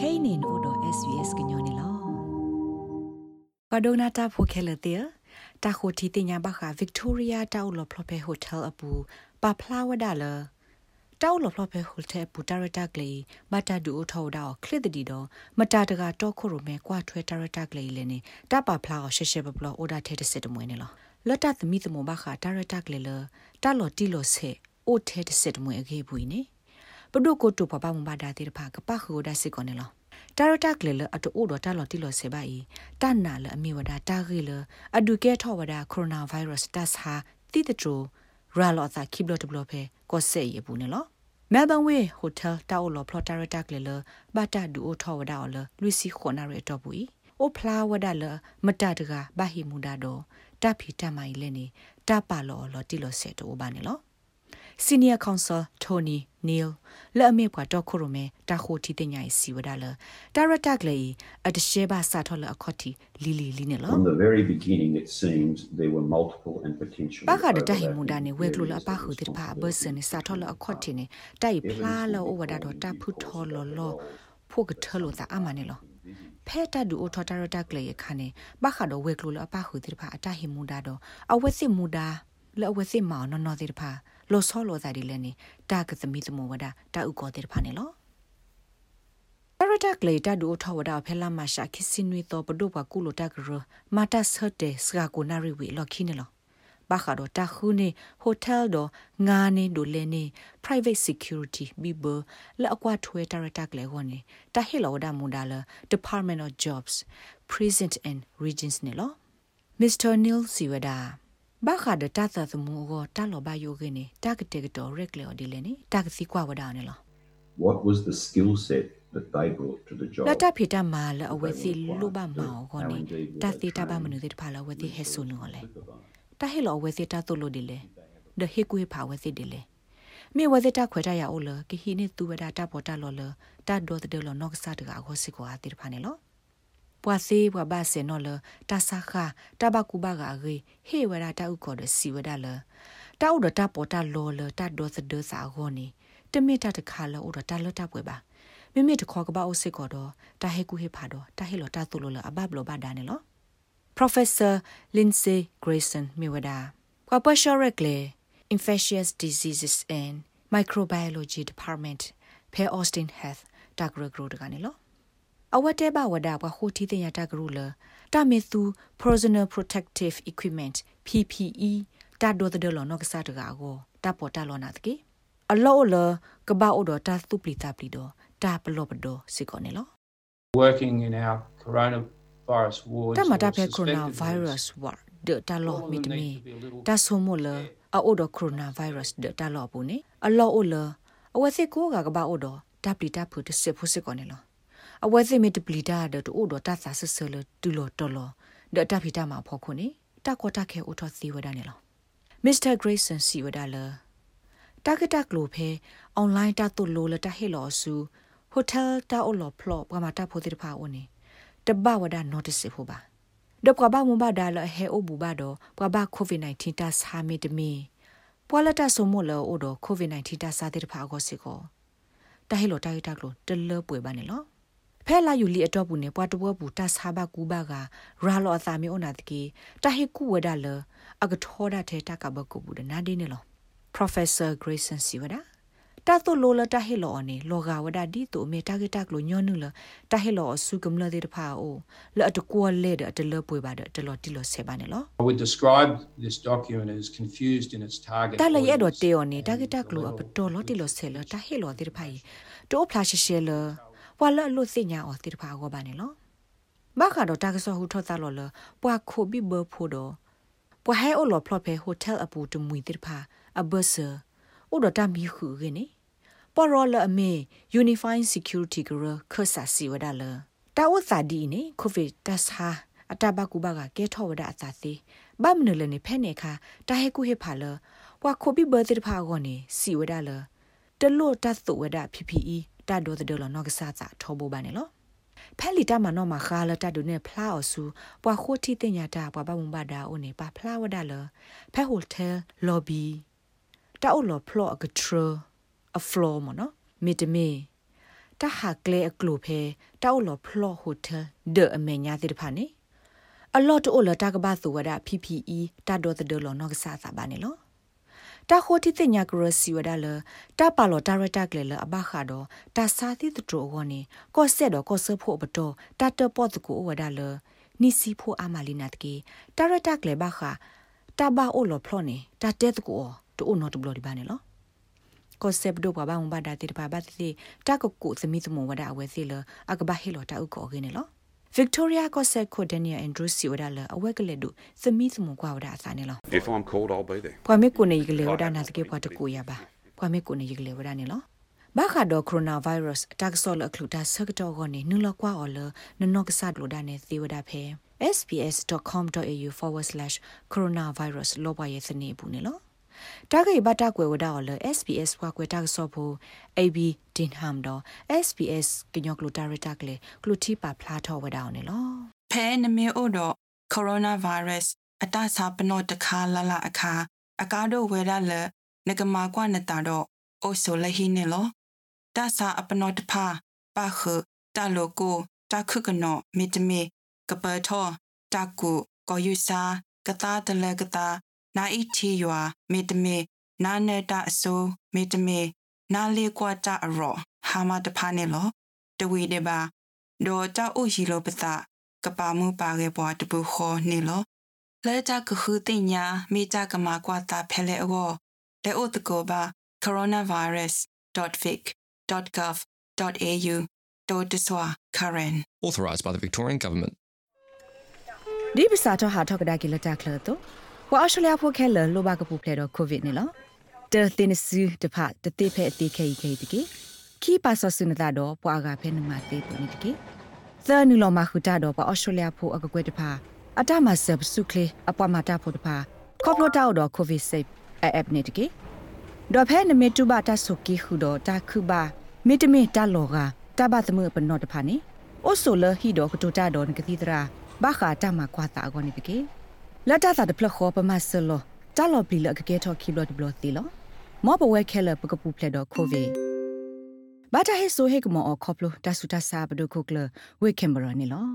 kainin odo svs gnyone lo padona ta pho khele te ta kho thi te nya ba kha victoria ta ulo phlope hotel apu pa flawada la တောက်လဖလဖဲဟိုတဲ့ပူတာရတာကလေးမတာဒူအထောဒါခလစ်တီတော့မတာတကတော့ခုရမဲကွာထွဲတာရတာကလေးလည်းနေတပါဖလာရှေရှေဘဘလအိုဒါထဲတဲ့စစ်တမွေးနေလား ပဒုကိုတူပပမဘာဒါတိဖာကပခူဒါစစ်ကောနေလားတာရတာကလေးလအတူအိုတော့တာလော်တီလော်ဆေပါဤတနာလအမီဝဒါတာဂီလအဒုကဲထောဝဒါကိုရိုနာဗိုင်းရပ်စ်တတ်ဟာတိတထူရာလောသာခိဘလတ်ဘလဖေကိုဆေရဘူးနော်မဲဘန်ဝေဟိုတယ်တာအိုလောဖလော်တာရတာကလေလဘာတာဒူအိုထောဝဒါလလူစီခေါနာရတော့ဘူးအိုဖလာဝဒါလမတတကဘာဟီမူဒါတော့တပ်ဖီတမိုင်လဲနေတပါလောလောတီလောဆက်တော့ဘာနေလော Senior Counsel Tony Neil လက်အမေပွားတော့ခုရမဲတာခိုတီတင်ညာစီဝဒါလဒါရတာကလေးအတရှဲပါစာထော်လအခေါတီလီလီလီနေလော From the very beginning it seems there were multiple and potential ပါခါတဟိမူဒါနေဝဲကလိုလပါခုတိဖာဘဆန်စာထော်လအခေါတီနေတိုင်ဖလာလောဝဒါတော့တဖုထော်လောလောဖို့ကထလောတာအမနေလောဖဲတဒူအိုထော်တာရတာကလေးခါနေဘာခါတော့ဝဲကလိုလအပခုတိဖာအတဟိမူဒါတော့အဝဲစစ်မူဒါလောဝဲစစ်မောင်နော်နော်တိဖာ လောဆောလောသာဒီလည်းနေတာကသမီသမဝဒတာဥကောတဲ့ဖာနေလောပရတာကလေတာဒူထဝဒါဖဲလာမရှာခိစင်နွေတော့ပဒုပကုလိုတာကရမာတာဆတ်တဲ့စကာကိုနာရီဝီလော်ခိနေလောဘာခါတော့တာခုနေဟိုတယ်တော့ငါနေဒိုလဲနေ private security ဘီဘလက်အကွာထွဲတာရတာကလေဟောနေတာဟီလောဒါမူဒါလာ department of jobs present and regions နေလော Mr. Neil Siwada ဘာခါဒတာသသမူကိုတာလောဘယိုခင်းနေတာကတဲ့တော့ရက်လေော်ဒီလေနေတာကစီကွာဝဒါနေလော What was the skill set that they brought to the job လတဖိတမာလအဝဲစီလူဘမောခေါနေတာတိတဘမနုတဲ့ဖာလဝဲတိဟဲဆုနောလေတာဟဲလောဝဲစီတာတုလို့ဒီလေဒဟေကွေဖာဝဲစီဒီလေမြေဝဲစီတာခွဲတာရအိုလကဟီနေသူဝဒတာပေါ်တာလောလတာဒေါ်တဲ့လောနော့ကစားတကအခေါ်စီကိုအတိဖာနေလော ပွာစေပွာဘာစေနော်လတာဆာခာတဘကူဘကရေဟေဝရတာဥကောဒစီဝဒလတာဥဒတာပေါ်တာလောလတာဒေါ်စဒစာဂောနီတမိတာတခါလောဥဒတာလတာပွဲပါမိမိတခေါ်ကပအိုစစ်ကောတော့တာဟေကူဟေဖာတော့တာဟေလောတာသူလောလအဘဘလောဘာဒါနေလော Professor Lindsay Grayson Miwada Kwapasha Rekle Infectious Diseases and Microbiology Department Pe Austin Health တာဂရဂရိုတကနေလော အဝတ်တဲဘဝဒါဘဟိုတီတင်ရတာကရူလတာမေသူ personal protective equipment PPE တာဒိုဒလောနောကစားတကာကိုတာပေါ်တာလောနာတကေအလောလကဘာအိုဒတာသူပလီတာပလီဒတာပလောပဒစီကောနေလော working in our coronavirus ward တမတာဖဲ coronavirus ward ဒတာလောမီတမီတာဆိုမိုလအိုဒ coronavirus ဒတာလောပူနေအလောအိုလအဝစီကိုကကဘာအိုဒတာပလီတာဖုတစစ်ဖုစစ်ကောနေလော အဝဲစိမီတပလီတာဒတူဒတာဆာဆဆလတူလောတော်လောဒတာဖီတာမှာဖော်ခုနေတကောတခဲအိုထောစီဝဒနေလောမစ္စတာဂရေးဆန်စီဝဒါလာတာဂက်တက်လိုဖဲအွန်လိုင်းတာတူလိုလတာဟေလောဆူဟိုတယ်တာအိုလောဖလောပကမာတာဖိုတိတဖာအိုနေတဘဝဒါ notice ဖို့ပါဒပကဘာမဘဒါလဟဲအိုဘူဘာတော့ပကဘာကိုဗစ် -19 တာဆာမီတမီပွာလတာဆိုမိုလောအိုတော့ကိုဗစ် -19 တာစာတိတဖာကိုစီကိုတာဟေလောတာဂက်တက်လိုတလပွေပါနေလော ဖဲလာယူလီအတော့ဘူးနေပွားတပွဲဘူးတဆာဘကူဘကရာလောအသာမီအိုနာတကီတဟေကူဝဒါလအကထောဒတဲ့တကဘကူဘူးနာဒီနေလော Professor Grayson Siwada တာတိုလိုလတာဟေလောအနေလောကဝဒဒီတိုမေတာဂက်တက်လိုညောနုလတာဟေလောစုကမလတဲ့တဖာအိုလအတကွာလေတဲ့တလပွေပါတဲ့တလောတီလောဆေပါနေလော I would describe this document as confused in its target တာလရဲ့တော့တေော်နေတာဂက်တက်လိုအပတော်လောတီလောဆေလတာဟေလောတဲ့တဖာတိုးဖလာရှရှဲလ ပွာလလို့စညာအော်တိတဖာကောပါနေလောမခါတော့တာကဆောဟူထောတာလောလပွာခိုဘီဘဖိုတော့ပွာဟဲအိုလောဖလော့ဖဲဟိုတယ်အပူတမွေတိတဖာအဘဆာဥဒတာမီခုရနေပေါ်ရောလအမေ Unifying Security Group ခဆာစီဝဒါလတာဝသဒီနေကိုဗစ်တဆာအတဘကူဘကကဲထောဝဒအသာသေးဘမနလနေဖဲနေခါတာဟဲကူဟေဖာလဝါခိုဘီဘတိတဖာကောနေစီဝဒါလတလို့တတ်သုဝဒ PPE တာဒိုဒလနော့ကစားစာထောဘောပါနေလောဖဲလီတာမနောမခါလတာဒိုနေဖလာအဆူပွာခိုတီတင်ညာတာပွာဘမဘာဒါအိုနေပါဖလာဝဒါလဖဲဟိုတယ်လော်ဘီတာအိုလော်ဖလော့ကထရအဖလောမနော်မီတမီတာဟာကလေအကလူဖဲတောက်လော်ဖလော့ဟိုတယ်ဒအမေညာတိတဖာနေအလော့တိုလတာကဘာသူဝဒ PPE တာဒေါ်တဒလောနော့ကဆာသာပါနေလော တာခိုတီတင်ညာကရစီဝဒါလတာပါလောတာရတာကလေလအဘခါတော့တာစာတိတတော်ဝနေကော့ဆက်တော့ကော့ဆဖို့ဘတော်တာတပေါ့တကူဝဒါလနီစီဖို့အမလီနတ်ကေတာရတာကလေဘခါတာဘာအိုလောဖလောနေတာတဲတကူတူနော်တဘလို့ဒီပါနေလောကောဆပ်ဒိုဘာဘာမဘာဒါတိပါဘာတိတာကကုသမီသမဝဒါအဝဲစီလအကဘာ ဟီလောတာဥကောခင်းနေလော Victoria ko se ko Daniel Andrew si wada la awe kle du semi sumu kwa wada sa ne lo If I'm called, I'll be there. pwa me ko ne yigle wada na ke pwa to ko ya ba pwa me ko ne yigle wada ne lo ba kha do coronavirus attack so lo khluta sak to go ne nu lo kwa o lo no no ka sa lo da ne thi wada phe sbs.com.au/coronavirus လောပါရဲ့စနေဘူးနေလို့ တာဂိဘတာကွယ်ဝဒါော်လ SBS ဘွားကွယ်တာဆော့ဖို့ AB တင်ဟမ်တော့ SBS ကညောကလိုတာရတာကလေကလိုတီပါဖလာထောဝဒါော်နေလို့ဖဲနမေအိုတော့ coronavirus အတဆာပနောတခါလလအခါအကားတို့ဝဲရလနကမာကွနတာတော့အိုဆိုလဟိနေလောတဆာအပနောတဖာပါခတလိုကိုတခုကနောမီတမီကပထောတကူကိုယူစာကတာတလကတာ နာအီတီယွာမေတမေနာနေတအစိုးမေတမေနာလေးကွာတအရောဟာမတဖာနေလောတဝီတေပါဒေါ်တာအိုရှိလောပတာကပါမှုပါခဲ့ပွားတပူခေါ်နေလောလဲကြကခုတင်ညာမိကြကမာကွာတာဖဲလေအောလေအိုတကောပါ coronavirus.vic.gov.au တိုတဆွာ Karen authorised by the Victorian Government. ဒီပစာတော့ဟာထောက်ကဒါကီလတာကလတော့ ဝါအရှလျာဖို့ခဲလလိုဘာကပူဖလေတော့ကိုဗစ်နေလောတဲတင်စီတဖတ်တတိဖဲအတိခဲခဲတကေခီပါဆဆုနတာတော့ပွာကဖဲနမတေပနိတကေသနူလောမခုတာတော့ပွာအရှလျာဖို့အကကွဲတဖာအတမဆပ်စုကလေအပွားမတာဖို့တဖာကော့ပလိုတာတော့ကိုဗစ်ဆေးအပ်နေတကေဒေါ်ဖဲနမေတူဘာတာဆုကီခုတော့တာခုဘာမေတမေတာလောကတဘသမပနောတဖာနေအိုဆိုလဟီတော့ကတူတာတော့ငကတိတရာဘာခာတာမကွာတာကောနေတကေ လတ်တာတာတဖလခောပမဆလောတာလောပလီလကကေထော်ခီဘလတ်ဘလတီလောမောပဝဲခဲလပကပူဖလက်တော့ကိုဗီဘာတာဟေဆိုဟေကမောအခေါပလိုတဆူတဆာဘဒုခုကလဝေကင်ဘရာနီလော